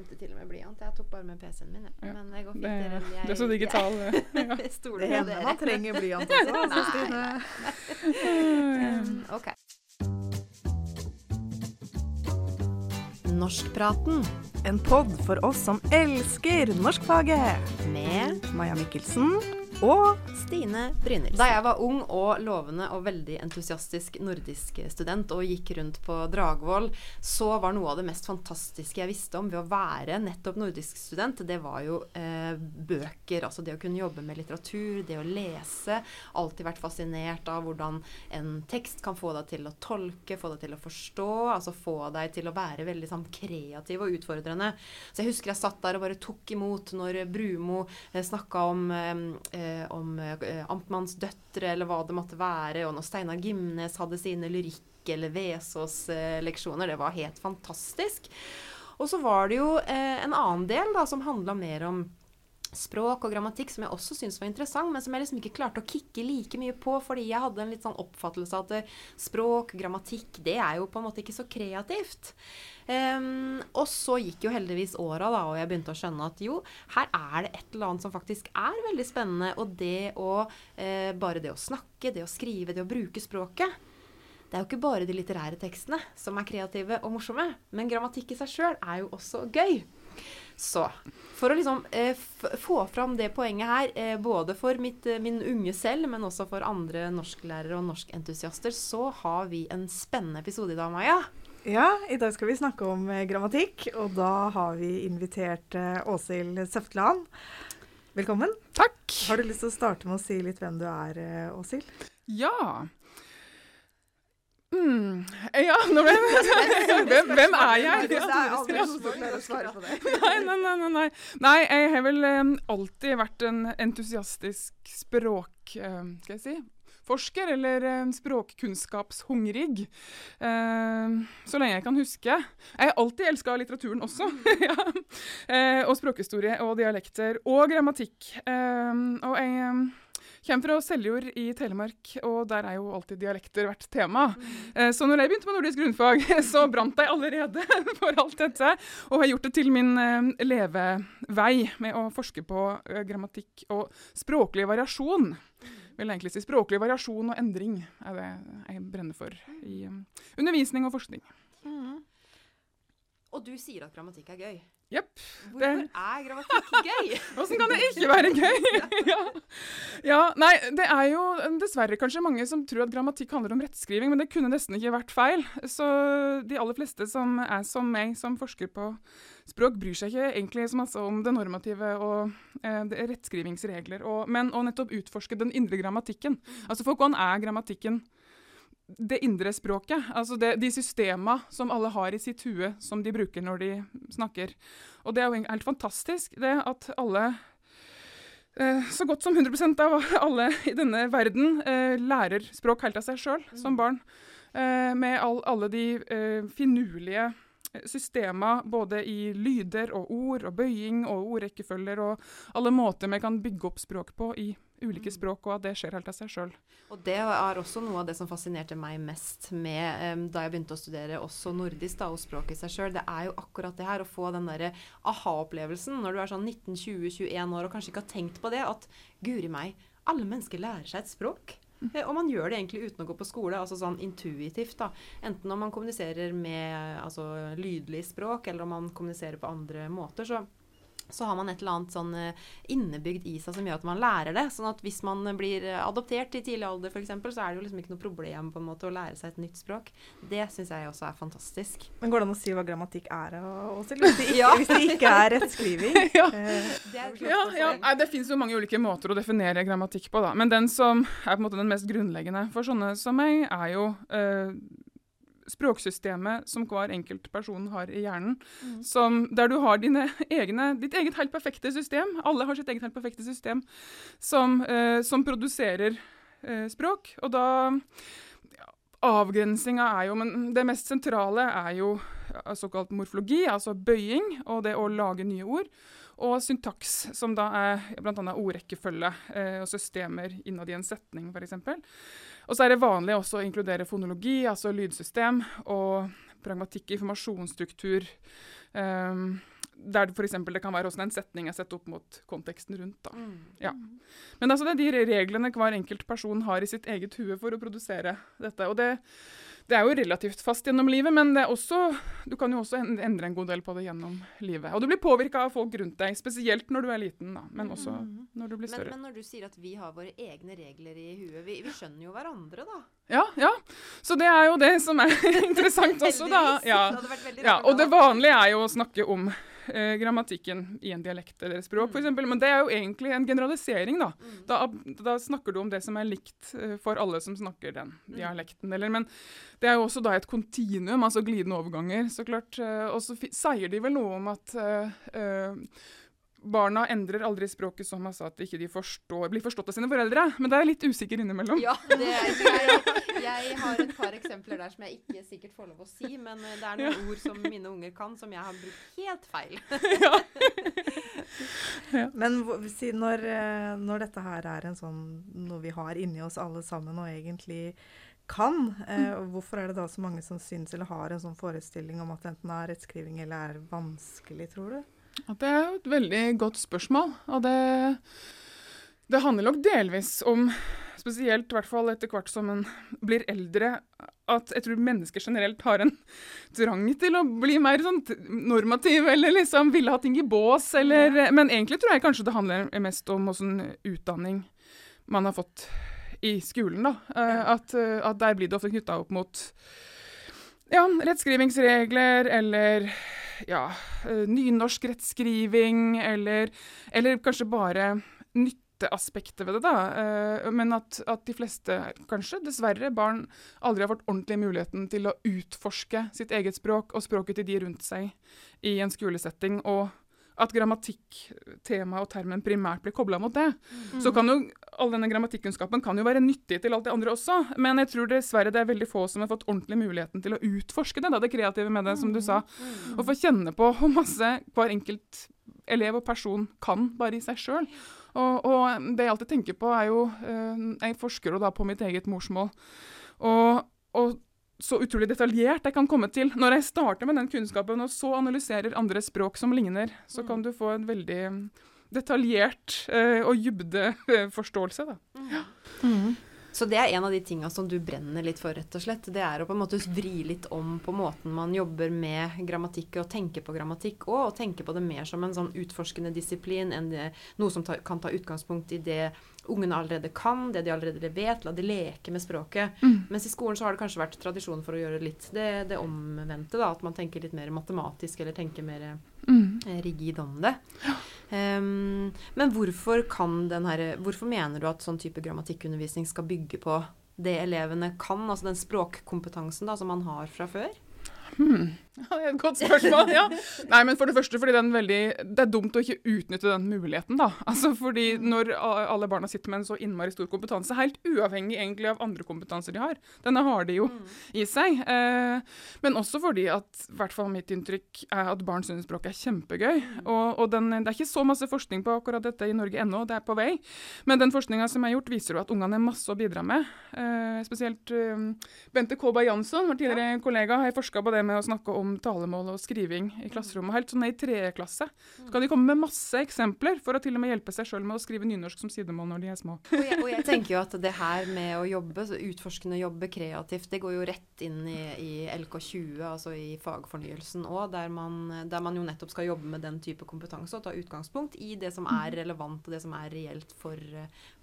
glemte til og med blyant. Jeg tok bare med PC-en min. Ja. Men det går fint. Det, dere. Jeg, det er så digital. Jeg, Ja. Jeg stoler Det på dere. man trenger blyant også. Altså, Nei, Stine. Um, okay. Norskpraten En pod for oss som elsker norskfaget. med Maja Mikkelsen og Stine Brynildsen. Da jeg var ung og lovende og veldig entusiastisk nordisk student og gikk rundt på Dragvoll, så var noe av det mest fantastiske jeg visste om ved å være nettopp nordisk student, det var jo eh, bøker. Altså det å kunne jobbe med litteratur, det å lese. Alltid vært fascinert av hvordan en tekst kan få deg til å tolke, få deg til å forstå. Altså få deg til å være veldig sånn kreativ og utfordrende. Så jeg husker jeg satt der og bare tok imot når Brumo eh, snakka om eh, om eh, Amtmanns døtre, eller hva det måtte være, og når Steinar Gimnes hadde sine lyrikk- eller Vesaas-leksjoner. Det var helt fantastisk. Og så var det jo eh, en annen del da, som handla mer om språk og grammatikk, som jeg også syntes var interessant, men som jeg liksom ikke klarte å kicke like mye på, fordi jeg hadde en litt sånn oppfattelse av at språk, grammatikk, det er jo på en måte ikke så kreativt. Um, og så gikk jo heldigvis åra, da, og jeg begynte å skjønne at jo, her er det et eller annet som faktisk er veldig spennende. Og det å eh, Bare det å snakke, det å skrive, det å bruke språket. Det er jo ikke bare de litterære tekstene som er kreative og morsomme, men grammatikk i seg sjøl er jo også gøy. Så for å liksom eh, f få fram det poenget her, eh, både for mitt, eh, min unge selv, men også for andre norsklærere og norskentusiaster, så har vi en spennende episode i dag, Maja. Ja, i dag skal vi snakke om eh, grammatikk, og da har vi invitert eh, Åshild Søfteland. Velkommen. Takk. Har du lyst til å starte med å si litt hvem du er, Åshild? Ja. Mm. Ja, nå ble hvem, hvem er jeg? Det er aldri å svare på det. Nei, nei, nei, nei, nei. Jeg har vel alltid vært en entusiastisk språk... skal jeg si? Forsker, eller språkkunnskapshungrig. Så lenge jeg kan huske. Jeg har alltid elska litteraturen også. ja. eh, og språkhistorie og dialekter. Og grammatikk. Og jeg kommer fra Seljord i Telemark, og der er jo alltid dialekter vært tema. Eh, Så når jeg begynte med nordisk grunnfag, så brant jeg allerede for alt dette. Og har gjort det til min eh, levevei med å forske på eh, grammatikk og språklig variasjon. Vil egentlig si språklig variasjon og endring er det jeg brenner for i eh, undervisning og forskning. Og du sier at grammatikk er gøy. Jepp. Hvorfor er grammatikk gøy? Åssen kan det ikke være gøy? ja. ja. Nei, det er jo dessverre kanskje mange som tror at grammatikk handler om rettskriving, men det kunne nesten ikke vært feil. Så de aller fleste som er som meg, som forsker på språk, bryr seg ikke egentlig så masse om det normative og eh, det rettskrivingsregler, og, men å nettopp utforske den indre grammatikken. Altså for hvordan er grammatikken det indre språket, altså det, de systema som alle har i sitt hue, som de bruker når de snakker. Og det er jo helt fantastisk, det at alle eh, så godt som 100% av alle i denne verden eh, lærer språk helt av seg sjøl som barn. Eh, med all, alle de finurlige systema både i lyder og ord og bøying og ordrekkefølger og alle måter vi kan bygge opp språk på i ulike språk, og at det skjer helt av seg sjøl. Og det er også noe av det som fascinerte meg mest med um, da jeg begynte å studere også nordisk da, og språk i seg sjøl. Det er jo akkurat det her å få den derre aha-opplevelsen når du er sånn 19-20-21 år og kanskje ikke har tenkt på det, at guri meg, alle mennesker lærer seg et språk. Eh, Og man gjør det egentlig uten å gå på skole, altså sånn intuitivt. da. Enten om man kommuniserer med altså, lydlig språk, eller om man kommuniserer på andre måter. så så har man et eller annet sånn eh, innebygd i seg som gjør at man lærer det. Sånn at hvis man blir eh, adoptert i tidlig alder f.eks., så er det jo liksom ikke noe problem på en måte å lære seg et nytt språk. Det syns jeg også er fantastisk. Men går det an å si hva grammatikk er, Åshild? Hvis, det ikke- hvis det ikke er rettskriving? Ja. Det, Ja, ja. Nei, det finnes jo mange ulike måter å definere grammatikk på, da. Men den som er på en måte den mest grunnleggende for sånne som meg, er jo eh, språksystemet som hver enkelt person har i hjernen. Som, der du har dine egne, ditt eget helt perfekte system. Alle har sitt eget helt perfekte system som, eh, som produserer eh, språk. Og da ja, Avgrensinga er jo Men det mest sentrale er jo såkalt morfologi, altså bøying, og det å lage nye ord. Og syntaks, som da er bl.a. ordrekkefølge eh, og systemer innad i en setning, f.eks. Og så er det vanlig også å inkludere fonologi, altså lydsystem, og pragmatikk, informasjonsstruktur. Um, der f.eks. det kan være hvordan en setning er sett opp mot konteksten rundt. Mm. Ja. Men altså det er de reglene hver enkelt person har i sitt eget hue for å produsere dette. og det det er jo relativt fast gjennom livet, men det er også, du kan jo også endre en god del på det gjennom livet. Og du blir påvirka av folk rundt deg, spesielt når du er liten, da, men også Mm. når du blir Men, større. men når du sier at vi har våre egne regler i huet, vi, vi skjønner jo hverandre, da. Ja, ja. Så det er jo det som er interessant også, da. Ja. Ja, og det vanlige er jo å snakke om eh, grammatikken i en dialekt eller språk, f.eks. Men det er jo egentlig en generalisering, da. Mm. Da, da snakker du om det som er likt eh, for alle som snakker den dialekten. Eller, men det er jo også da et kontinuum, altså glidende overganger, så klart. eh, og så sier de vel noe om at eh, eh, Barna endrer aldri språket som man sa at ikke de forstår, blir forstått av sine foreldre. Men det er jeg litt usikker innimellom. Ja, det er, jeg, jeg har et par eksempler der som jeg ikke sikkert får lov å si, men eh, det er noen ord som mine unger kan, som jeg har brukt helt feil. Men ja. Men når, eh, når dette her er en sånn noe vi har inni oss alle sammen og egentlig kan, eh, hvorfor er det da så mange som syns eller har en sånn forestilling om at enten er rettskriving eller er vanskelig, tror du? Ja, det er jo et veldig godt spørsmål. Og det, det handler nok delvis om, spesielt i hvert fall etter hvert som en blir eldre, at jeg tror mennesker generelt har en trang til å bli mer sånn normativ, eller liksom ville ha ting i bås, eller Men egentlig tror jeg kanskje det handler mest om åssen utdanning man har fått i skolen, da. Ja. At, eh, at der blir det ofte knytta opp mot ja, rettskrivingsregler eller ja, eh, nynorsk rettskriving, eller, eller kanskje bare nytteaspektet ved det, da. Eh, Men at, at de fleste, kanskje dessverre, barn aldri har fått ordentlig muligheten til å utforske sitt eget språk og språket til de rundt seg i en skolesetting, og at grammatikktemaet og termen primært blir kobla mot det. Så kan jo all denne grammatikkunnskapen kan jo være nyttig til alt det andre også, men jeg tror dessverre det er veldig få som har fått ordentlig muligheten til å utforske det, da, det kreative med det, som du sa. Og få kjenne på hvor masse hver enkelt elev og person kan bare i seg sjøl. Og, og det jeg alltid tenker på, er jo eh, Jeg forsker jo da på mitt eget morsmål. Og, og så utrolig detaljert jeg kan komme til. Når jeg starter med den kunnskapen, og så analyserer andre språk som ligner, så kan du få en veldig detaljert eh, og dybdeforståelse, da. Så det er en av de tinga som du brenner litt for, rett og slett. Det er å på en måte vri litt om på måten man jobber med grammatikk og tenker på grammatikk og, og tenke på det mer som en sånn utforskende disiplin enn det, noe som ta, kan ta utgangspunkt i det ungene allerede kan, det de allerede vet. La de leke med språket. Mens i skolen så har det kanskje vært tradisjon for å gjøre litt det, det omvendte. da, At man tenker litt mer matematisk eller tenker mer Mm. eh, rigid om det. Um, men hvorfor her, hvorfor mener du at sånn type grammatikkundervisning skal bygge på det elevene kan, altså den språkkompetansen da, som man har fra før? Hmm. Ja, det er et godt spørsmål. ja. Nei, men for Det første fordi den veldig, det er dumt å ikke utnytte den muligheten. da. Altså fordi Når alle barna sitter med en så innmari stor kompetanse, helt uavhengig egentlig av andre kompetanser de har, denne har de jo i seg. Eh, men også fordi at i hvert fall mitt inntrykk er at barn syns språk er kjempegøy. Og, og den, Det er ikke så masse forskning på akkurat dette i Norge ennå, det er på vei. Men den forskninga som er gjort, viser jo at ungene har masse å bidra med. Eh, spesielt eh, Bente Kolberg Jansson, vår tidligere kollega, har forska på det med å snakke om talemål og skriving i klasserommet. Helt sånn i tredje klasse. Så kan de komme med masse eksempler for å til og med hjelpe seg sjøl med å skrive nynorsk som sidemål når de er små. Og jeg, og jeg tenker jo at det her med å jobbe, utforskende jobbe kreativt, det går jo rett inn i, i LK20, altså i fagfornyelsen òg, der, der man jo nettopp skal jobbe med den type kompetanse og ta utgangspunkt i det som er relevant og det som er reelt for,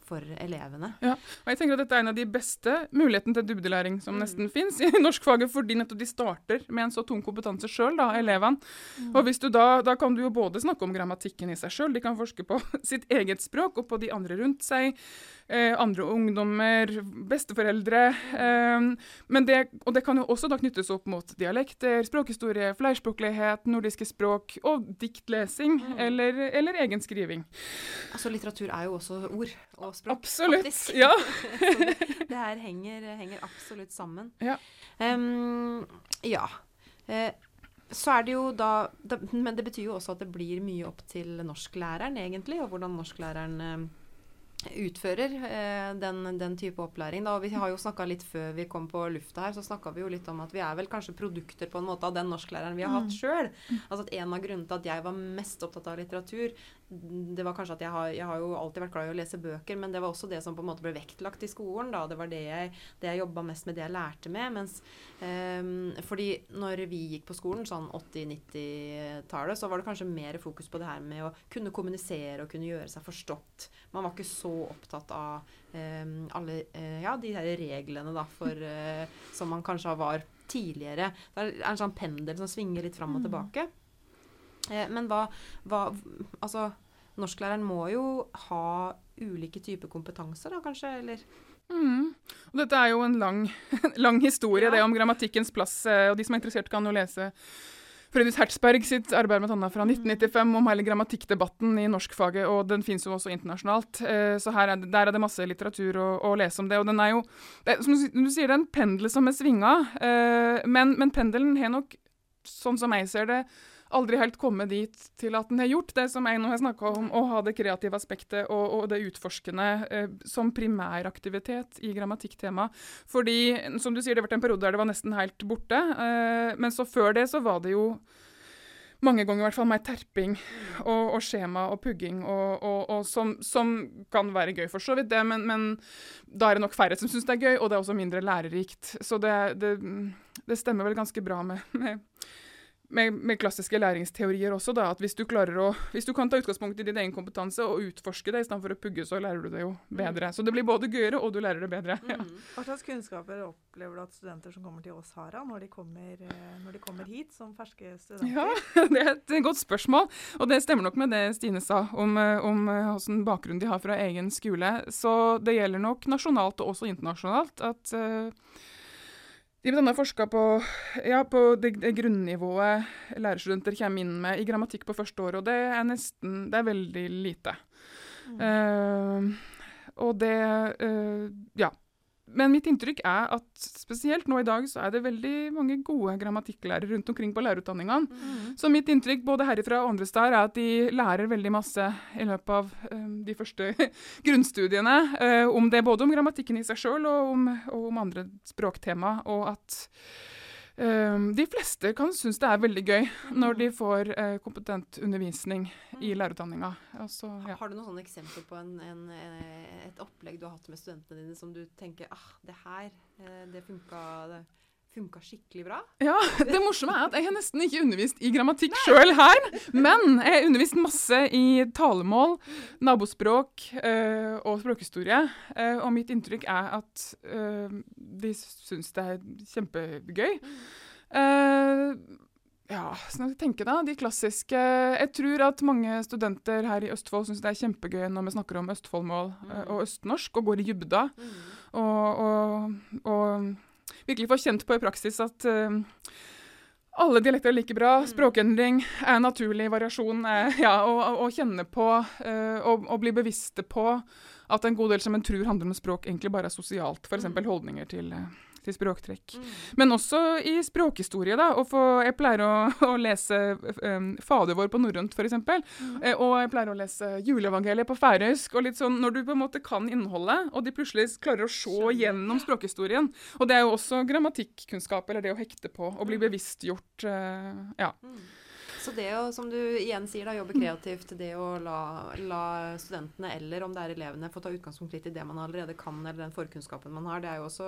for elevene. Ja, Og jeg tenker at Dette er en av de beste mulighetene til dybdelæring som Mm. nesten fins i norskfaget, fordi nettopp de starter med en så tung kompetanse sjøl, elevene. Mm. Og hvis du da, da kan du jo både snakke om grammatikken i seg sjøl, de kan forske på sitt eget språk og på de andre rundt seg. Eh, andre ungdommer, besteforeldre. Eh, men det, og det kan jo også da knyttes opp mot dialekter, språkhistorie, flerspråklighet, nordiske språk og diktlesing Mm. eller, eller egen skriving. Altså Litteratur er jo også ord og språk. Absolutt. faktisk. Ja. Så det, det her henger, henger absolutt sammen. Ja. Um, ja. Eh, så er det jo da, da Men det betyr jo også at det blir mye opp til norsklæreren, egentlig, og hvordan norsklæreren eh, utfører eh, den, den, type opplæring. Da. Og vi har jo snakka litt før vi kom på lufta her, så snakka vi jo litt om at vi er vel kanskje produkter på en måte av den norsklæreren vi har hatt mm. sjøl. Altså at en av grunnene til at jeg var mest opptatt av litteratur, det var kanskje at jeg har, jeg har, jo alltid vært glad i å lese bøker, men det var også det som på en måte ble vektlagt i skolen. da, Det var det jeg, det jeg jobba mest med, det jeg lærte med. mens um, fordi når vi gikk på skolen, sånn 80-90-tallet, så var det kanskje mer fokus på det her med å kunne kommunisere og kunne gjøre seg forstått. Man var ikke så opptatt av um, alle uh, ja, de her reglene da, for, uh, som man kanskje var tidligere. Det er en sånn pendel som svinger litt fram og mm. tilbake. Eh, men hva, hva Altså, norsklæreren må jo ha ulike typer kompetanser, da kanskje, eller? Mm. Og dette er jo en lang, lang historie, ja. det om grammatikkens plass. Eh, og de som er interessert, kan jo lese Fredrik Hertzberg sitt arbeid med Tanna fra 1995 mm. om hele grammatikkdebatten i norskfaget, og den finnes jo også internasjonalt. Eh, så er det, der er det masse litteratur å, å, lese om det. Og den er jo, det, som du sier, det er en pendel som er svinga, men, men pendelen har nok, sånn som jeg ser det, aldri helt komme dit til at den har gjort det som jeg nå har snakka om, å ha det kreative aspektet og, og det utforskende eh, som primæraktivitet i grammatikktema. Fordi, som du sier, det har vært en periode der det var nesten helt borte. Eh, men så før det så var det jo mange ganger i hvert fall mer terping og, og skjema og pugging, og, og, og som, som, kan være gøy for så vidt, det, men, men da er det nok færre som syns det er gøy, og det er også mindre lærerikt. Så det, det, det stemmer vel ganske bra med, med med, med, klassiske læringsteorier også, da, at hvis du å, hvis du kan ta utgangspunkt i din egen kompetanse og utforske det istedenfor å pugge, så lærer du det jo bedre. Mm. Så det blir både gøyere, og du lærer det bedre. Mm. Ja. Hva slags kunnskaper opplever du at studenter som kommer til oss har, når de kommer, eh, når de kommer hit som ferske studenter? Ja, Det er et godt spørsmål, og det stemmer nok med det Stine sa om, eh, om hvilken eh, bakgrunn de har fra egen skole. Så det gjelder nok nasjonalt og også internasjonalt at uh, de har forska på, ja, på det, det, grunnivået lærerstudenter kommer inn med i grammatikk på første år, og det er nesten Det er veldig lite. Mm. Uh, og det uh, Ja. Men mitt inntrykk er at spesielt nå i dag så er det veldig mange gode grammatikklærere rundt omkring på lærerutdanningene. Mm. Så mitt inntrykk både herifra og andre steder er at de lærer veldig masse i løpet av um, de første grunnstudiene. Uh, om det både om grammatikken i seg sjøl og, og, om andre språktema. Og at Um, de fleste kan synes det er veldig gøy når de får uh, kompetent undervisning i mm. lærerutdanninga. Altså, ja. Har du noen eksempler på en, en, et opplegg du har hatt med studentene dine som du tenker ah, det her, uh, det funka det funka skikkelig bra. Ja, Det morsomme er at jeg har nesten ikke undervist i grammatikk sjøl her. Men jeg har undervist masse i talemål, nabospråk øh, og språkhistorie. Øh, og mitt inntrykk er at øh, de syns det er kjempegøy. Uh, ja, sånn at tenker da, de klassiske Jeg tror at mange studenter her i Østfold syns det er kjempegøy når vi snakker om Østfoldmål mm. og østnorsk, og går i dybda. Mm. og, og, og virkelig få kjent på i praksis at uh, alle dialekter er like bra. Mm. Språkendring er naturlig variasjon. Er, ja, å, kjenne på uh, og, og, bli bevisste på at en god del som en tror handler om språk, egentlig bare er sosialt. F.eks. Mm. holdninger til uh, til språktrekk. Mm. Men også i språkhistorie. da, For, Jeg pleier å, å lese um, Fader vår på norrønt, f.eks. Mm. Eh, og jeg pleier å lese juleevangeliet på færøysk. og litt sånn, Når du på en måte kan innholdet, og de plutselig klarer å se gjennom språkhistorien. Og det er jo også grammatikkunnskap, eller det å hekte på, og bli mm. bevisstgjort. Uh, ja. Mm. Så det å, som du igjen sier, da, jobbe kreativt, det å la, la, studentene, eller om det er elevene, få ta utgangspunkt litt i det man allerede kan, eller den forkunnskapen man har, det er jo også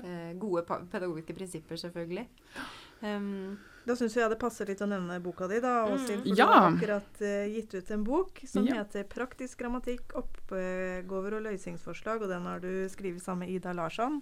eh, gode pedagogiske prinsipper, selvfølgelig. Um, da syns jeg det passer litt å nevne boka di, da, Åshild. For ja. du har akkurat uh, gitt ut en bok som ja. heter 'Praktisk grammatikk, oppgaver og løsningsforslag'. Og den har du skrevet sammen med Ida Larsson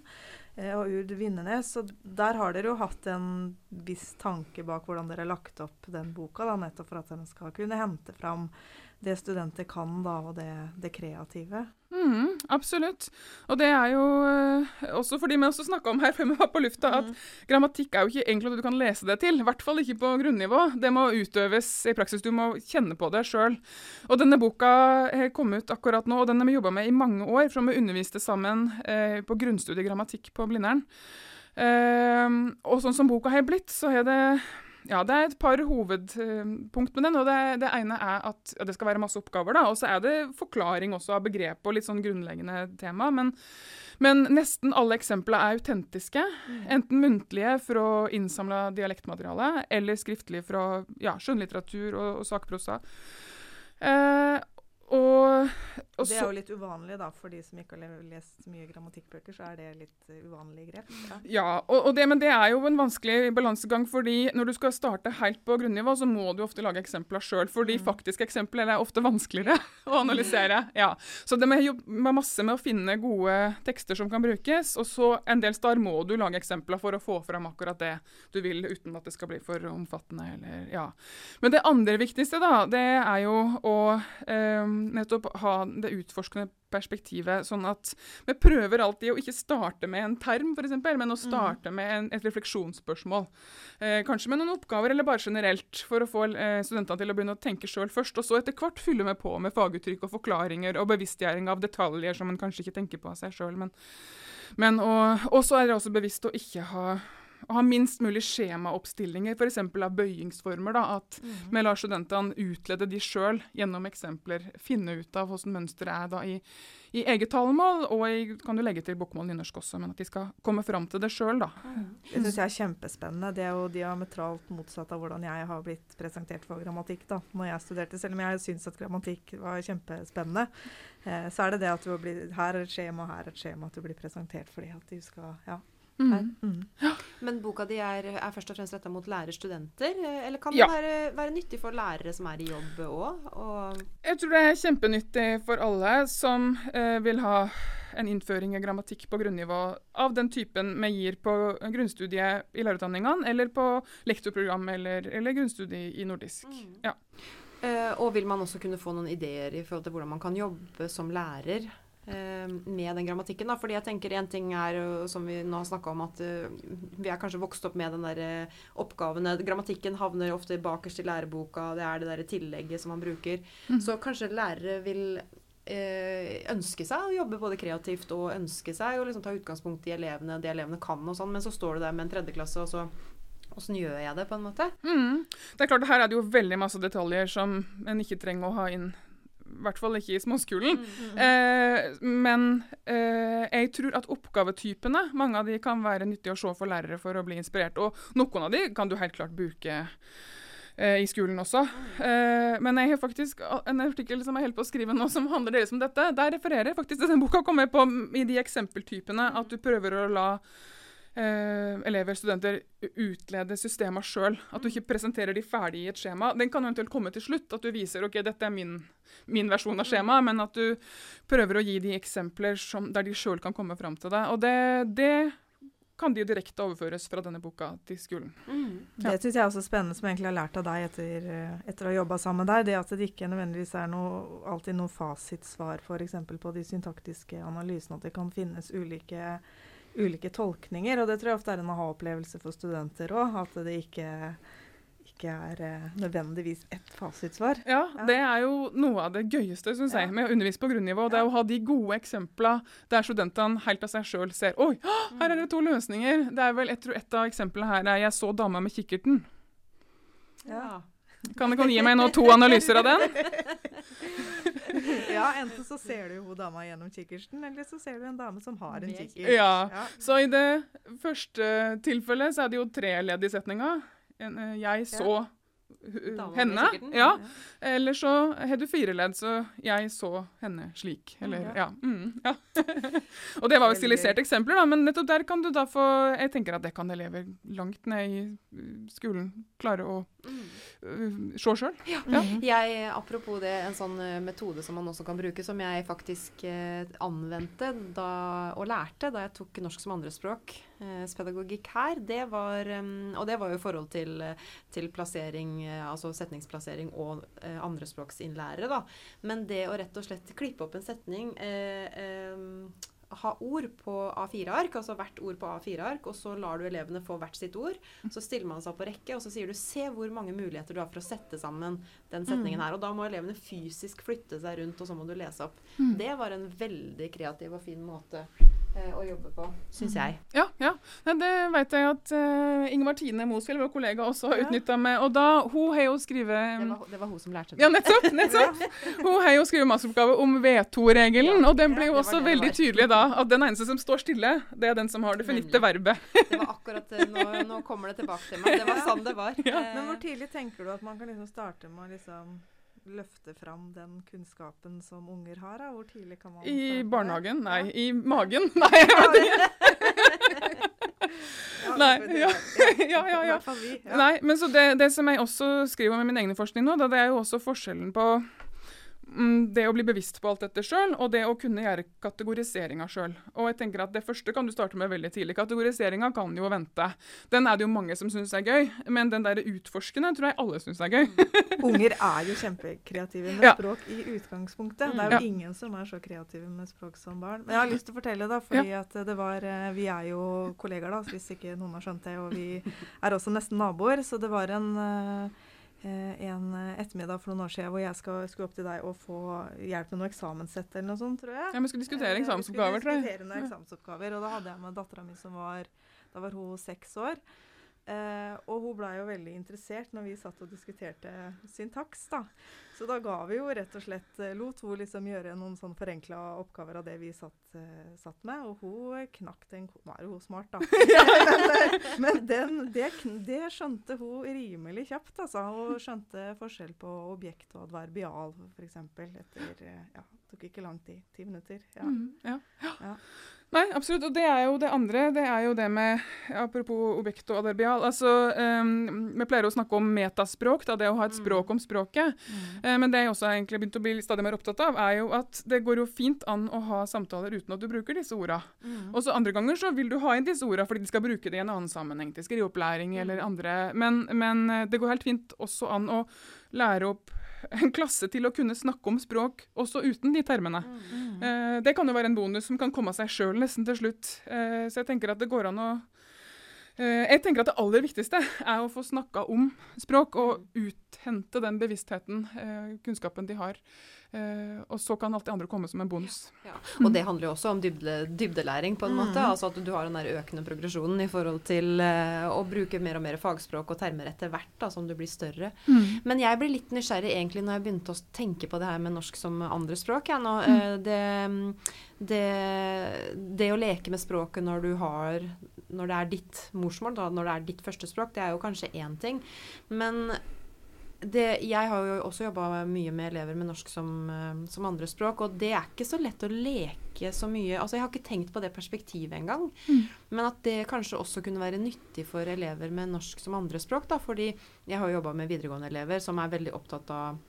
uh, og Urd Vinnenes. Og der har dere jo hatt en viss tanke bak hvordan dere har lagt opp den boka, da, nettopp for at den skal kunne hente fram det studenter kan, da, og det, det kreative. Mm, absolutt. Og det er jo uh, også fordi vi også snakka om her før vi var på lufta, mm. at grammatikk er jo ikke egentlig noe du kan lese det til. I hvert fall ikke på grunnivå. Det må utøves i praksis. Du må kjenne på det sjøl. Og denne boka har kommet ut akkurat nå, og den har vi jobba med i mange år, for vi underviste sammen eh, på grunnstudiet grammatikk på Blindern. Eh, og sånn som boka har blitt, så har det ja, det er et par hovedpunkt med den. og Det, det ene er at ja, det skal være masse oppgaver. da, Og så er det forklaring også av begrep og litt sånn grunnleggende tema. Men, men nesten alle eksemplene er autentiske. Mm. Enten muntlige fra innsamla dialektmateriale, eller skriftlige fra ja, skjønnlitteratur og, og sakprosa. Eh, og, og det er jo litt uvanlig da, for de som ikke har lest mye grammatikkbøker. så er det litt uh, uvanlig grep. Ja, ja og, og det, men det er jo en vanskelig balansegang. fordi når du skal starte helt på grunnivå, så må du ofte lage eksempler sjøl. Fordi mm. faktiske eksempler er ofte vanskeligere å analysere. Ja. Så det må jobbe masse med å finne gode tekster som kan brukes. Og så en del steder må du lage eksempler for å få fram akkurat det du vil, uten at det skal bli for omfattende. Eller, ja. Men det andre viktigste, da, det er jo å um, nettopp ha det utforskende perspektivet. Sånn at vi prøver alltid å ikke starte med en term, for eksempel, men å starte mm. med en, et refleksjonsspørsmål. Eh, kanskje med noen oppgaver, eller bare generelt, for å få eh, studentene til å begynne å tenke sjøl først. Og så etter hvert fylle vi på med faguttrykk og forklaringer og bevisstgjøring av detaljer som en kanskje ikke tenker på av seg sjøl. Men, men og så er det også bevisst å ikke ha å ha minst mulig skjemaoppstillinger, f.eks. av bøyingsformer. Da, at mm. lar studentene utlede de sjøl gjennom eksempler. Finne ut av hvordan mønsteret er da i, i eget talemål, og i, kan du legge til bokmål nynorsk også, men at de skal komme fram til det sjøl. Mm. Det syns jeg er kjempespennende. Det er jo diametralt motsatt av hvordan jeg har blitt presentert for grammatikk da når jeg studerte. Selv om jeg syns at grammatikk var kjempespennende, eh, så er det det at du blir, her er et skjema, her er et skjema, at du blir presentert fordi at du skal ja, Mm. Mm. Men boka di er, er, først og fremst retta mot lærerstudenter? Eller kan ja. det være, være, nyttig for lærere som er i jobb òg? Jeg tror det er kjempenyttig for alle som eh, vil ha en innføring i grammatikk på grunnivå av den typen vi gir på grunnstudiet i lærerutdanningene, eller på lektorprogram eller, eller grunnstudiet i nordisk. Mm. Ja. Eh, og vil man også kunne få noen ideer i forhold til hvordan man kan jobbe som lærer med den grammatikken. Da. Fordi jeg tenker en ting er, som vi nå har snakka om, at uh, vi er kanskje vokst opp med den der oppgaven. Grammatikken havner ofte bakerst i læreboka. Det er det der tillegget som man bruker. Mm. Så kanskje lærere vil ønske seg å jobbe både kreativt og ønske seg å liksom ta utgangspunkt i elevene, det elevene kan og sånn, men så står du der med en tredjeklasse, og så Åssen gjør jeg det, på en måte? Mm. Det er klart, Her er det jo veldig masse detaljer som en ikke trenger å ha inn i hvert fall ikke i småskolen. Mm, mm, mm. Eh, men eh, jeg tror at oppgavetypene, mange av de kan være nyttige å se for lærere for å bli inspirert. Og noen av de kan du helt klart bruke eh, i skolen også. Eh, men jeg har faktisk en artikkel som jeg holder på å skrive nå, som handler deres om dette. Der refererer jeg faktisk til den boka kommer på i de eksempeltypene at du prøver å la eh, elever, studenter, utlede systemet sjøl. At du ikke presenterer de ferdig i et skjema. Den kan eventuelt komme til slutt, at du viser ok, dette er min, min versjon av skjemaet, men at du prøver å gi de eksempler som, der de sjøl kan komme fram til det. Og det, det kan de jo direkte overføres fra denne boka til skolen. Mm. Ja. Det syns jeg er også spennende, som jeg egentlig har lært av deg etter, etter å ha jobba sammen med deg. Det at det ikke nødvendigvis er noe, alltid noe fasitsvar f.eks. på de syntaktiske analysene. At det kan finnes ulike ulike tolkninger. Og det tror jeg ofte er en aha-opplevelse for studenter òg. At det ikke, ikke er eh, nødvendigvis ett fasitsvar. Ja, ja, det er jo noe av det gøyeste synes jeg, med å undervise på grunnivå. Det er å ha de gode eksemplene der studentene helt av seg sjøl ser Oi, her er det to løsninger! Det er vel, jeg tror Et av eksemplene her er 'Jeg så dama med kikkerten'. Ja. Kan du gi meg nå to analyser av den? ja, enten så ser du hun dama gjennom kikkerten, eller så ser du en dame som har en kikkert. Ja. ja. Så i det første tilfellet så er det jo tre ledd i setninga. Eh, jeg så henne. Ja. Eller så har du fire ledd, så jeg så henne slik. Eller, ja. Mm, ja. og det var jo stiliserte eksempler, da, men nettopp der kan du da få Jeg tenker at det kan elever langt ned i uh, skolen klare å uh, se sjøl. Ja. ja. Jeg, apropos det, en sånn uh, metode som man også kan bruke, som jeg faktisk uh, anvendte da, og lærte da jeg tok norsk som andrespråk Eh, pedagogikk her, det var Og det var jo i forhold til, til plassering, eh, altså setningsplassering og eh, andrespråksinnlærere, da. Men det å rett og slett klippe opp en setning eh, ha ord på A4-ark, altså hvert ord på A4-ark, og så lar du elevene få hvert sitt ord. Så stiller man seg på rekke, og så sier du 'se hvor mange muligheter du har for å sette sammen den setningen her'. Og da må elevene fysisk flytte seg rundt, og så må du lese opp. Mm. Det var en veldig kreativ og fin måte Eh, å jobbe på, syns jeg. Ja, ja. det vet jeg at uh, Inger Martine Mosfjell, vår kollega, også har ja. utnytta med. Og da, hun har jo skrevet det var, det var, hun som lærte det. Ja, nettopp! nettopp. Hun har jo skrevet masseoppgave om V2-regelen, ja, og den blir jo også veldig tydelig da at den eneste som står stille, det er den som har det fornitte verbet. det var akkurat eh, nå, nå, kommer det tilbake til meg. Det var sånn det var. Ja. Men hvor tidlig tenker du at man kan liksom starte med å liksom løfte fram den kunnskapen som unger har? Da? Hvor tidlig kan man I barnehagen? Nei. Ja. I magen? Nei, jeg vet ikke. Nei, ja. ja, ja, ja. Nei, men så det, det, som jeg også skriver om i min egen forskning nå, da, det er jo også forskjellen på det å bli bevisst på alt dette sjøl, og det å kunne gjøre kategoriseringa sjøl. Og jeg tenker at Det første kan du starte med veldig tidlig. Kategoriseringa kan jo vente. Den er det jo mange som syns er gøy, men den der utforskende tror jeg alle syns er gøy. Unger er jo kjempekreative med ja. språk i utgangspunktet. Det er jo ja. ingen som er så kreative med språk som barn. Men jeg har lyst til å fortelle, da, fordi ja. at det var eh, Vi er jo kollegaer, da, hvis ikke noen har skjønt det, og vi er også nesten naboer, så det var en Eh, en ettermiddag for noen år siden hvor jeg skal, skulle opp til deg og få hjelp med noe eksamenssett eller noe sånt, tror jeg. Ja, Vi skulle diskutere eksamensoppgaver, tror jeg. Skulle diskutere noen eksamensoppgaver, og da hadde jeg med dattera mi som var Da var hun seks år. Eh, og hun blei jo veldig interessert når vi satt og diskuterte syntaks. da. Så da ga vi jo rett og slett eh, Lot hun liksom gjøre noen sånn forenkla oppgaver av det vi satt, eh, satt, med. Og hun knakk den Nå er jo hun smart, da. men, eh, men den, det, det, skjønte hun rimelig kjapt. altså. Hun skjønte forskjell på objekt og adverbial, f.eks. Etter ja, det tok ikke lang tid. Ti minutter. Ja. Mm, ja. ja. Nei, absolutt. Og det er jo det andre. Det er jo det med Apropos objekt og adverbial. Altså, um, vi pleier å snakke om metaspråk, da, det å ha et mm. språk om språket. Mm. Uh, men det jeg også har egentlig begynt å bli stadig mer opptatt av, er jo at det går jo fint an å ha samtaler uten at du bruker disse orda. Mm. Og så andre ganger så vil du ha inn disse orda fordi de skal bruke det i en annen sammenheng, til skriveopplæring mm. eller andre. Men, men eh, det går helt fint også an å lære opp en klasse til å kunne snakke om språk også uten de termene. Mm. Eh, det kan jo være en bonus som kan komme av seg sjøl nesten til slutt. Eh, så jeg tenker at det går an å eh, Jeg tenker at det aller viktigste er å få snakka om språk og mm. uthente den bevisstheten, eh, kunnskapen de har. Uh, og så kan alt det andre komme som en bonus. Ja. Og det handler jo også om dybde, dybdelæring, på en mm. måte. Altså at du har den der økende progresjonen i forhold til å bruke mer og mer fagspråk og termer etter hvert da, som du blir større. Mm. Men jeg ble litt nysgjerrig egentlig når jeg begynte å tenke på det her med norsk som andre språk. Ja, nå, mm. det, det, det, å leke med språket når du har når det er ditt morsmål, da, når det er ditt første språk, det er jo kanskje én ting. Men det, jeg har jo også jobba mye med elever med norsk som, eh, som andrespråk, og det er ikke så lett å leke så mye Altså, jeg har ikke tenkt på det perspektivet engang. Mm. Men at det kanskje også kunne være nyttig for elever med norsk som andrespråk, da. Fordi jeg har jobba med videregående elever som er veldig opptatt av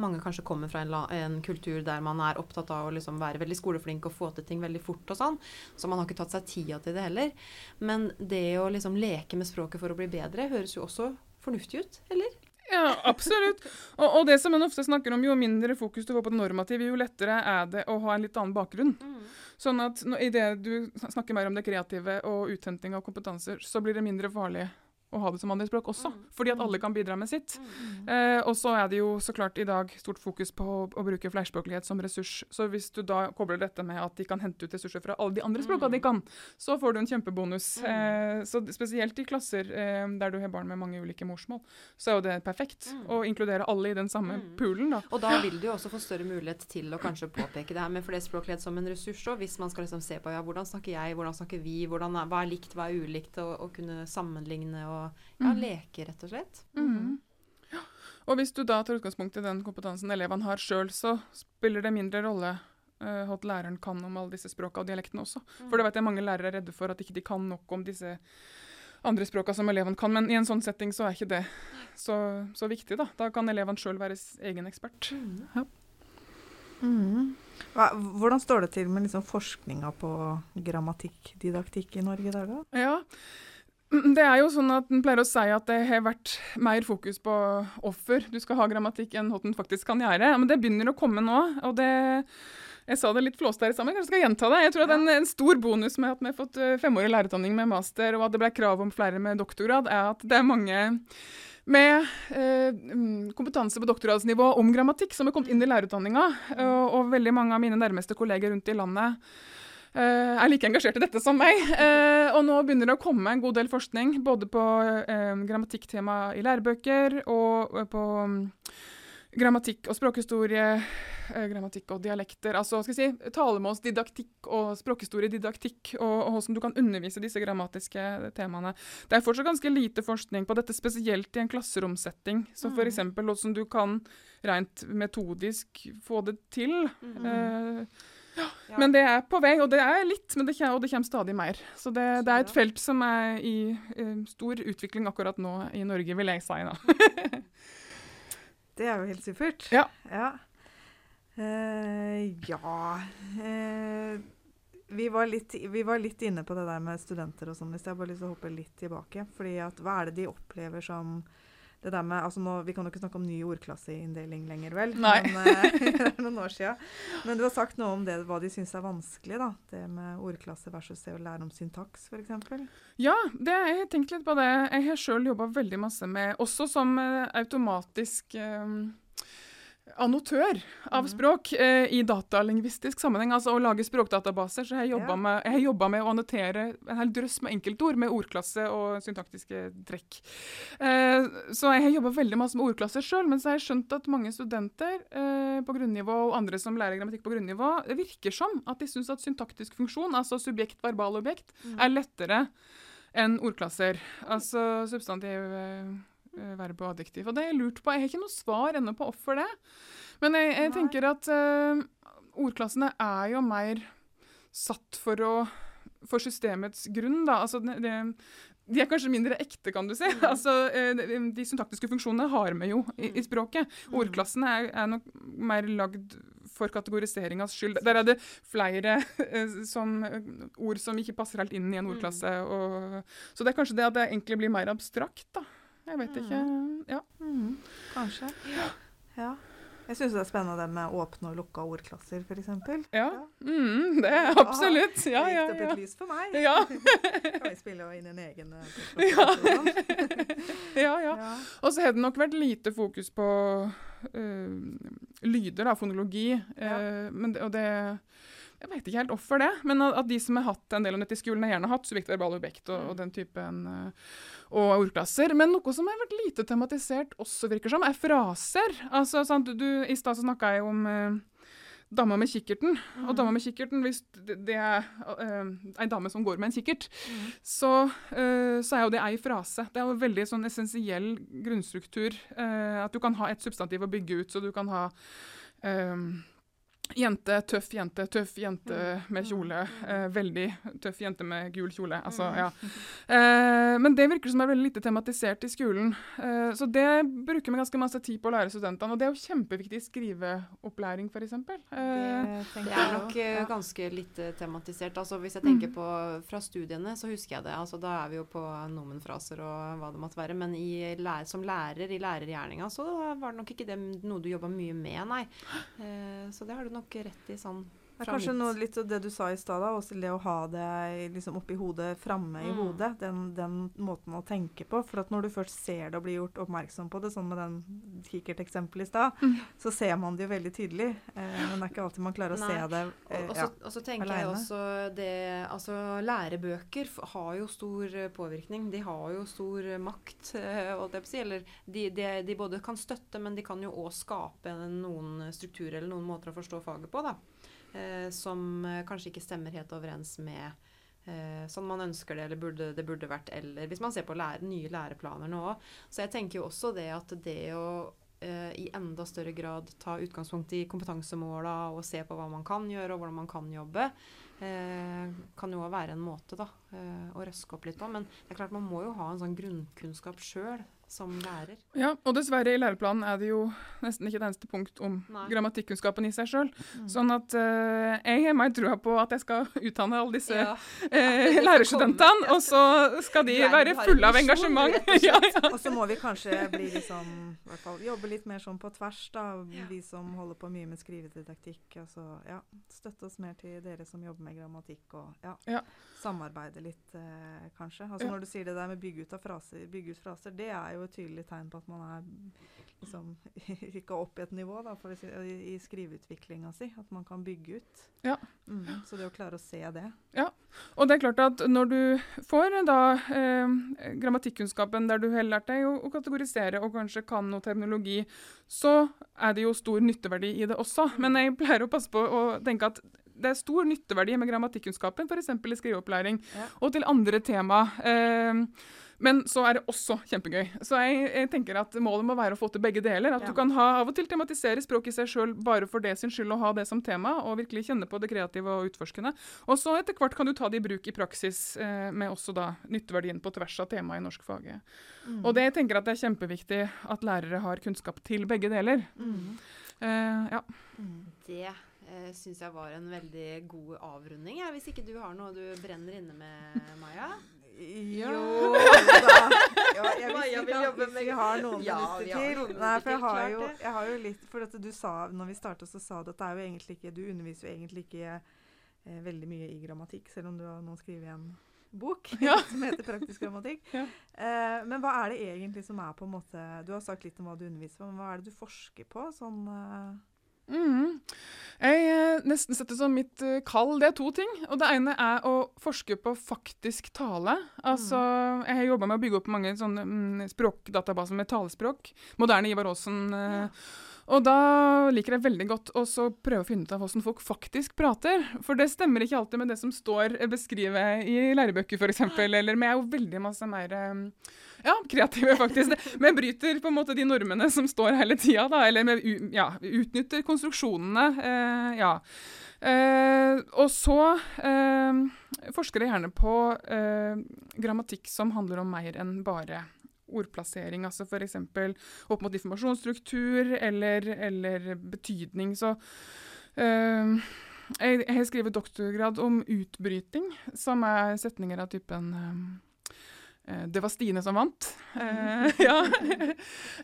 mange kanskje kommer fra en, en, kultur der man er opptatt av å liksom være veldig skoleflink og få til ting veldig fort og sånn. Så man har ikke tatt seg tida til det heller. Men det å liksom leke med språket for å bli bedre høres jo også fornuftig ut, eller? Ja, absolutt. Og, og, det som en ofte snakker om, jo mindre fokus du får på det normative, jo lettere er det å ha en litt annen bakgrunn. Mm. Sånn at i det du snakker mer om det kreative og uthenting av kompetanser, så blir det mindre farlig å ha det som andrespråk også, mm. fordi at alle kan bidra med sitt. Mm. Eh, og så er det jo så klart i dag stort fokus på å, å bruke flerspråklighet som ressurs. Så hvis du da kobler dette med at de kan hente ut ressurser fra alle de andre språka mm. de kan, så får du en kjempebonus. Mm. Eh, så spesielt i klasser eh, der du har barn med mange ulike morsmål, så er jo det perfekt mm. å inkludere alle i den samme mm. poolen. da. Og da vil du jo også få større mulighet til å kanskje påpeke det her med flerspråklighet som en ressurs òg, hvis man skal liksom se på ja, hvordan snakker jeg, hvordan snakker vi, hvordan er, hva er likt, hva er ulikt, og, og kunne sammenligne og ja, mm. leke, rett og slett. Mm. Ja. Og hvis du da tar utgangspunkt i den kompetansen elevene har sjøl, så spiller det mindre rolle uh, at læreren kan om alle disse språka og dialektene også. Mm. For det vet jeg mange lærere er redde for, at ikke de kan nok om disse andre språka som elevene kan. Men i en sånn setting så er ikke det så, så viktig, da. Da kan elevene sjøl være egen ekspert. Mm. Ja. Mm. Hva, hvordan står det til med liksom forskninga på grammatikkdidaktikk i Norge i dag? Da? Ja, det er jo sånn at En pleier å si at det har vært mer fokus på offer. Du skal ha grammatikk enn hva den faktisk kan gjøre. Men det begynner å komme nå. og det... Jeg sa det litt flåst her sammen, kanskje skal jeg gjenta det. Jeg tror at en, en stor bonus med at vi har fått eh, femårig lærerutdanning med master, og at det ble krav om flere med doktorgrad, er at det er mange med eh, mm, kompetanse på doktorgradsnivå om grammatikk som har kommet inn i lærerutdanninga. Og, og veldig mange av mine nærmeste kolleger rundt i landet er like engasjert i dette som meg. Uh, og nå begynner det å komme en god del forskning både på uh, grammatikktema i lærebøker og på um, grammatikk og språkhistorie, grammatikk og dialekter. Altså skal jeg si, talemålsdidaktikk og språkhistoriedidaktikk, og, og hvordan du kan undervise disse grammatiske temaene. Det er fortsatt ganske lite forskning på dette, spesielt i en klasseromsetting. Så f.eks. eksempel hvordan du kan rent metodisk få det til. Mm -hmm. Ja. Men det er på vei, og det er litt, men det kommer, og det kommer stadig mer. Så det, det er et felt som er i uh, stor utvikling akkurat nå i Norge, vil jeg si. det er jo helt supert. Ja. Ja. Uh, ja. Uh, vi, var litt, vi, var litt, inne på det der med studenter og sånn, hvis jeg bare lyst til å hoppe litt tilbake. fordi at hva er det de opplever som det der med, altså nå, Vi kan jo ikke snakke om ny ordklasseinndeling lenger, vel? Nei. Men, uh, det er noen år siden. Men du har sagt noe om det, hva de syns er vanskelig. da, Det med ordklasse versus det å lære om syntaks, f.eks. Ja, det, jeg har tenkt litt på det. Jeg har sjøl jobba veldig masse med, også som uh, automatisk um, annotør av mhm. språk eh, i datalingvistisk sammenheng. Altså å lage språkdatabaser. Så jeg har ja. jobba med, å annotere en hel drøss med enkeltord med ordklasse og syntaktiske trekk. Eh, så jeg har jobba veldig masse med ordklasser sjøl, men så har jeg skjønt at mange studenter eh, på grunnivå og andre som lærer grammatikk på grunnivå, virker som at de syns at syntaktisk funksjon, altså subjekt, verbal, objekt, mm. er lettere enn ordklasser. Altså substantiv Eh, verb og adjektiv. Og det har jeg lurt på. Jeg har ikke noe svar ennå på hvorfor det. Men jeg, jeg tenker at uh, ordklassene er jo mer satt for å for systemets grunn, da. Altså, det, det, de er kanskje mindre ekte, kan du si. Mm. Altså, eh, de, de syntaktiske funksjonene har vi jo i, i mm. språket. Mm. Ordklassene er, er, nok mer lagd for kategoriseringas skyld. Der er det flere eh, som, ord som ikke passer helt inn i en mm. ordklasse. Og, så det er kanskje det at det egentlig blir mer abstrakt, da. Jeg vet ikke. Mm. Ja. Mm. Kanskje. Ja. ja. Jeg syns det er spennende det med åpne og lukka ordklasser, f.eks. Ja, mm, det er absolutt. Ja, ja, ja. Gikk opp et lys for meg? Ja. kan vi spille inn en egen eh, ja. ja, ja. Og så har det nok vært lite fokus på uh, lyder, da, fonologi. Uh, men det, og det jeg vet ikke helt hvorfor det, men at, de som har hatt en del av dette i skolen, har gjerne hatt subjekt, verbal objekt og, og, mm. den typen uh, og ordklasser. Men noe som har vært lite tematisert også, virker som, er fraser. Altså, sant, du, I stad snakka jeg om uh, dama med kikkerten. Mm. Og dama med kikkerten, hvis det er uh, ei dame som går med en kikkert, mm. så, uh, så, er jo det ei frase. Det er jo veldig sånn essensiell grunnstruktur. Uh, at du kan ha et substantiv å bygge ut, så du kan ha um, Jente, tøff jente, tøff jente med kjole. Eh, veldig tøff jente med gul kjole. Altså, mm. ja. Eh, men det virker som er veldig lite tematisert i skolen. Eh, så det bruker vi ganske masse tid på å lære studentene. Og det er jo kjempeviktig i skriveopplæring, f.eks. Eh, det, det er nok uh, ganske lite tematisert. Altså, hvis jeg tenker mm. på fra studiene, så husker jeg det. Altså, da er vi jo på nomenfraser og hva det måtte være. Men i, som lærer i lærergjerninga så var det nok ikke det noe du jobba mye med, nei. Eh, så det har du nok rett i sånn det er kanskje noe litt av det du sa i stad, også det å ha det liksom oppi hodet, framme i mm. hodet. Den, den, måten å tenke på. For at når du først ser det og blir gjort oppmerksom på det, sånn med den kikkerteksempelet i stad, mm. så ser man det jo veldig tydelig. Eh, men det er ikke alltid man klarer å Nei. se det eh, og, og, så, tenker alene. jeg også det Altså, lærebøker har jo stor påvirkning. De har jo stor makt, eh, Eller de, de, de både kan støtte, men de kan jo òg skape noen strukturer eller noen måter å forstå faget på, da eh, som eh, kanskje ikke stemmer helt overens med eh, sånn man ønsker det, eller burde, det burde vært, eller hvis man ser på lære, nye læreplaner nå òg. Så jeg tenker jo også det at det å eh, i enda større grad ta utgangspunkt i kompetansemåla og se på hva man kan gjøre, og hvordan man kan jobbe, eh, kan jo være en måte da, eh, å røske opp litt på. Men det er klart man må jo ha en sånn grunnkunnskap sjøl som lærer. Ja, og dessverre i læreplanen er det jo nesten ikke et eneste punkt om Nei. grammatikkunnskapen i seg sjøl. Mm. Sånn at uh, jeg har mer trua på at jeg skal utdanne alle disse ja. uh, lærerstudentene, og så skal de være fulle av engasjement. ja, ja. Og så må vi kanskje bli liksom, hvert fall, jobbe litt mer sånn på tvers, da, vi som holder på mye med skrivedidaktikk. Altså, ja, støtte oss mer til dere som jobber med grammatikk, og ja, samarbeide litt, uh, kanskje. Altså Når du sier det der med bygge ut, fraser, bygge ut fraser, det er jo et tydelig tegn på at man er liksom, rykka opp i et nivå da, si, i skriveutviklinga si. At man kan bygge ut. Ja. Mm, så det å klare å se det. Ja, og det er klart at når du får da eh, grammatikkunnskapen der du har lært deg å, å, kategorisere og kanskje kan noe terminologi, så er det jo stor nytteverdi i det også. Men jeg pleier å passe på å tenke at det er stor nytteverdi med grammatikkunnskapen, f.eks. i skriveopplæring, ja. og til andre tema. Eh, men så er det også kjempegøy. Så jeg, jeg, tenker at målet må være å få til begge deler. At ja. du kan ha, av og til tematisere språket i seg sjøl bare for det sin skyld, og ha det som tema, og virkelig kjenne på det kreative og utforskende. Og så etter hvert kan du ta det i bruk i praksis, eh, med også da nytteverdien på tvers av temaet i norskfaget. Mm. Og det jeg tenker at det er kjempeviktig at lærere har kunnskap til begge deler. Mm. Eh, ja. Mm. Det eh, syns jeg var en veldig god avrunding. Ja. Hvis ikke du har noe du brenner inne med, Maja? Jo da. Ja, jeg Maja vil jobbe med vi har noen ja, minutter til. Noen Nei, for jeg har, jo, jeg har jo litt For at du sa, når vi starta, så sa du at det er jo egentlig ikke Du underviser jo egentlig ikke eh, veldig mye i grammatikk, selv om du har nå skrevet en bok ja. som heter Praktisk grammatikk. Ja. Eh, men hva er det egentlig som er på en måte Du har sagt litt om hva du underviser på, men hva er det du forsker på? sånn... Eh, Mm. Jeg eh, nesten setter som mitt uh, kall. Det er to ting. Og det ene er å forske på faktisk tale. Altså, mm. Jeg har jobba med å bygge opp mange sånne mm, språkdatabaser med talespråk. Moderne Ivar Aasen. Uh, ja. Og da liker jeg veldig godt å prøve å finne ut av hvordan folk faktisk prater. For det stemmer ikke alltid med det som står beskrevet i lærebøker, f.eks. Eller er jo veldig masse mer ja, kreative, faktisk. Vi bryter på en måte de normene som står hele tida, da. Eller vi ja, utnytter konstruksjonene. Eh, ja. Eh, og så eh, forsker jeg gjerne på eh, grammatikk som handler om mer enn bare ordplassering, altså f.eks. opp mot informasjonsstruktur eller, eller betydning. Så uh, jeg, har skrevet doktorgrad om utbryting, som er setninger av typen Eh, det var Stine som vant. Eh, ja.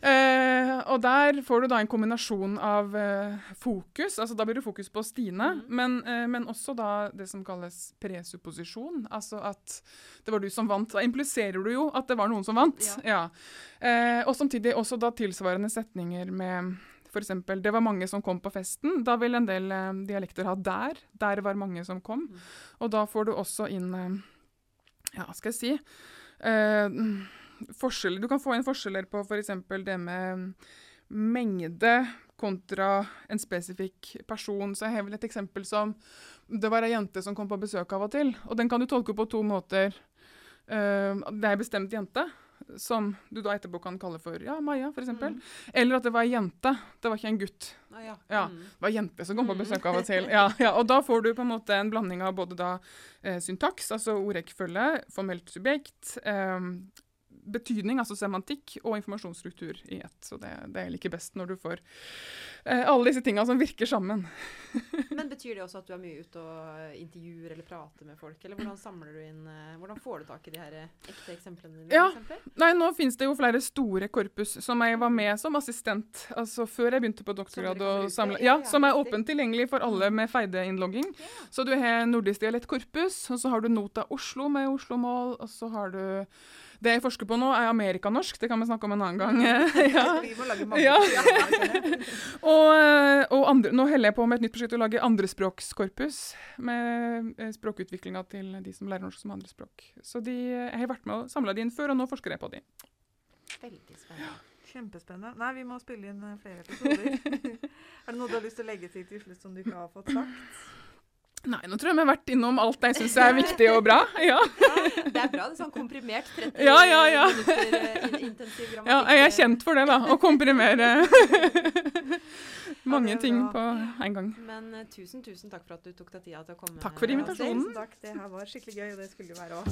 eh, og der får du da en kombinasjon av eh, fokus, altså da blir det fokus på Stine, mm. men, eh, men, også da det som kalles presupposisjon, altså at det var du som vant. Da impliserer du jo at det var noen som vant. Ja. ja. Eh, og samtidig også da tilsvarende setninger med F.eks.: Det var mange som kom på festen. Da vil en del dialekter ha 'der'. Der var mange som kom. Mm. Og da får du også inn Ja, skal jeg si forskjeller, du kan få inn forskjeller på f.eks. For det med mengde kontra en spesifikk person. Så jeg har vel et eksempel som Det var ei jente som kom på besøk av og til. Og den kan du tolke på to måter. Uh, det er ei bestemt jente, som du da etterpå kan kalle for ja, Maja, f.eks. Mm. Eller at det var ei jente. Det var ikke en gutt. Ah, ja. Ja, mm. Det var ei jente som kom på mm. besøk av og til. Ja, ja, og da får du på en måte en blanding av både da eh, syntaks, altså ordrekkefølge, formelt subjekt, eh, betydning, altså semantikk, og informasjonsstruktur i ett. Så det, det jeg liker best når du får eh, alle disse tinga som virker sammen. Men Betyr det også at du er mye ute og intervjuer eller prater med folk? Eller hvordan samler du inn, eh, hvordan får du tak i de her ekte eksemplene dine? Ja, nei, Nå finnes det jo flere store korpus som jeg var med som assistent altså før jeg begynte på doktorgrad. og samle, ja, Som er åpent tilgjengelig for alle med feide-innlogging. Så du har nordisk dialektkorpus, og så har du Nota Oslo med Oslo-mål, og så har du det jeg forsker på nå, er amerikanorsk. Det kan vi snakke om en annen gang. ja. Vi må lage mange ja. og, eh, og andre, nå heller jeg på med et nytt prosjekt å lage andrespråkskorpus. Med eh, språkutviklinga til de som lærer norsk som andrespråk. Så de, jeg har vært med og samla de inn før, og nå forsker jeg på de. Veldig spennende. Kjempespennende. Nei, vi må spille inn eh, flere episoder. er det noe du har lyst til å legge til til slutt som du ikke har fått sagt? Nei, nå tror jeg vi har vært innom alt jeg syns er viktig og bra. Ja. ja. det er bra. det er sånn komprimert 30 ja, ja, ja. minutter eh, intensiv grammatikk. Ja, jeg er kjent for det, da. Å komprimere mange ja, ting på en gang. Men uh, tusen, tusen takk for at du tok deg tida til å komme. Takk for invitasjonen. Ja, takk. Det her var skikkelig gøy, og det skulle det være òg.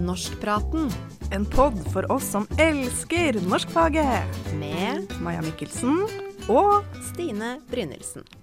Norskpraten. En pod for oss som elsker norskfaget. Med Maja Mikkelsen og Stine Brynildsen.